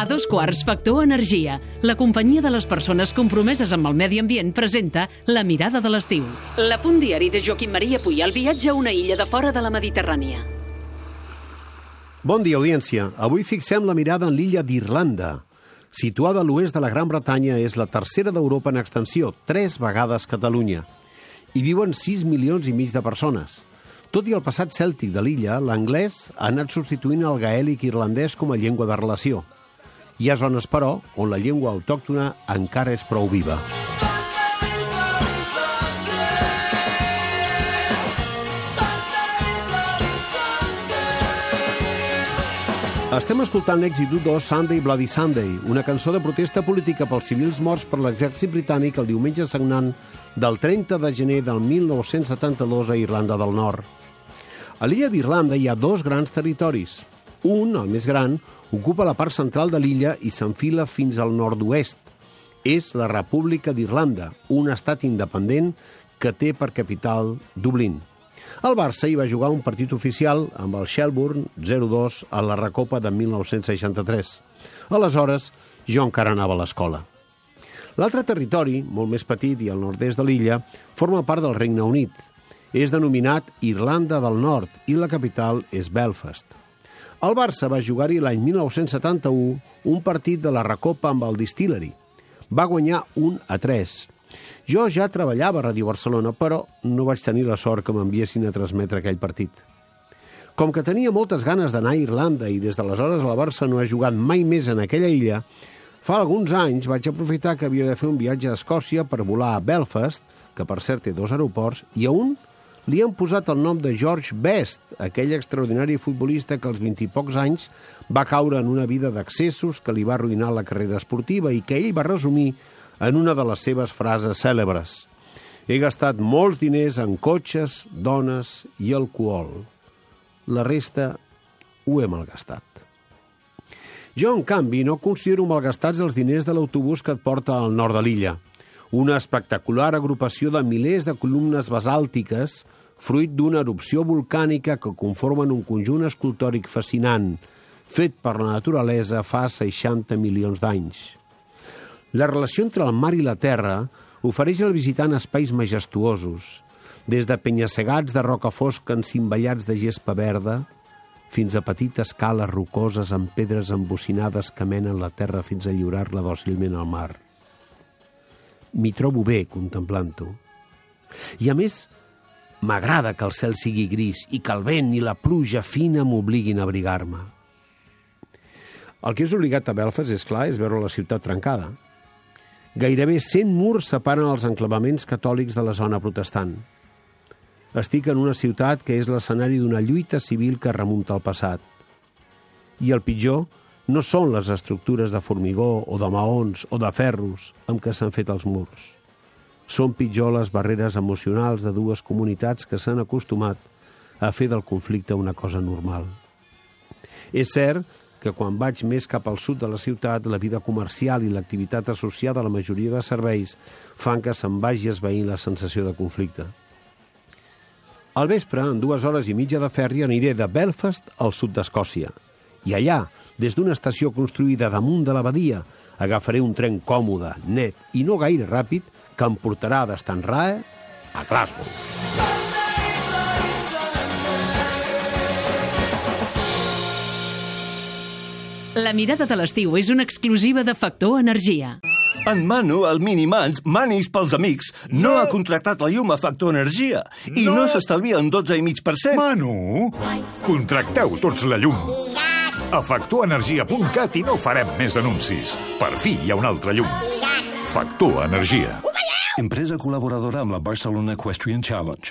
A dos quarts, Factor Energia. La companyia de les persones compromeses amb el medi ambient presenta La mirada de l'estiu. La punt diari de Joaquim Maria Puyal viatge a una illa de fora de la Mediterrània. Bon dia, audiència. Avui fixem la mirada en l'illa d'Irlanda. Situada a l'oest de la Gran Bretanya, és la tercera d'Europa en extensió, tres vegades Catalunya. Hi viuen 6 milions i mig de persones. Tot i el passat cèltic de l'illa, l'anglès ha anat substituint el gaèlic irlandès com a llengua de relació. Hi ha zones, però, on la llengua autòctona encara és prou viva. Estem escoltant l'èxit d'1-2 Sunday Bloody Sunday, una cançó de protesta política pels civils morts per l'exèrcit britànic el diumenge sagnant del 30 de gener del 1972 a Irlanda del Nord. A l'illa d'Irlanda hi ha dos grans territoris. Un, el més gran, ocupa la part central de l'illa i s'enfila fins al nord-oest. És la República d'Irlanda, un estat independent que té per capital Dublín. El Barça hi va jugar un partit oficial amb el Shelbourne 0-2 a la Recopa de 1963. Aleshores, jo encara anava a l'escola. L'altre territori, molt més petit i al nord-est de l'illa, forma part del Regne Unit. És denominat Irlanda del Nord i la capital és Belfast. El Barça va jugar-hi l'any 1971 un partit de la Recopa amb el Distillery. Va guanyar 1 a 3 jo ja treballava a Ràdio Barcelona, però no vaig tenir la sort que m'enviessin a transmetre aquell partit. Com que tenia moltes ganes d'anar a Irlanda i des d'aleshores el Barça no ha jugat mai més en aquella illa, fa alguns anys vaig aprofitar que havia de fer un viatge a Escòcia per volar a Belfast, que per cert té dos aeroports, i a un li han posat el nom de George Best, aquell extraordinari futbolista que als 20 i pocs anys va caure en una vida d'accessos que li va arruïnar la carrera esportiva i que ell va resumir en una de les seves frases cèlebres. He gastat molts diners en cotxes, dones i alcohol. La resta ho he malgastat. Jo, en canvi, no considero malgastats els diners de l'autobús que et porta al nord de l'illa. Una espectacular agrupació de milers de columnes basàltiques fruit d'una erupció volcànica que conformen un conjunt escultòric fascinant, fet per la naturalesa fa 60 milions d'anys. La relació entre el mar i la terra ofereix al visitant espais majestuosos, des de penyassegats de roca fosca encimballats de gespa verda, fins a petites cales rocoses amb pedres embocinades que menen la terra fins a lliurar-la dòcilment al mar. M'hi trobo bé contemplant-ho. I a més, m'agrada que el cel sigui gris i que el vent i la pluja fina m'obliguin a abrigar-me. El que és obligat a Belfast, és clar, és veure la ciutat trencada – Gairebé 100 murs separen els enclavaments catòlics de la zona protestant. Estic en una ciutat que és l'escenari d'una lluita civil que remunta al passat. I el pitjor no són les estructures de formigó o de maons o de ferros amb què s'han fet els murs. Són pitjor les barreres emocionals de dues comunitats que s'han acostumat a fer del conflicte una cosa normal. És cert que quan vaig més cap al sud de la ciutat, la vida comercial i l'activitat associada a la majoria de serveis fan que se'n vagi esveint la sensació de conflicte. Al vespre, en dues hores i mitja de ferri, aniré de Belfast al sud d'Escòcia. I allà, des d'una estació construïda damunt de la badia, agafaré un tren còmode, net i no gaire ràpid que em portarà d'Estanrae a Glasgow. La mirada de l'estiu és una exclusiva de Factor Energia. En Manu, el Minimans, Manis pels amics, no, no ha contractat la llum a Factor Energia i no, no s'estalvia un 12,5%. Manu, contracteu tots la llum. A factorenergia.cat i no farem més anuncis. Per fi hi ha un altre llum. Factor Energia. Empresa col·laboradora amb la Barcelona Equestrian Challenge.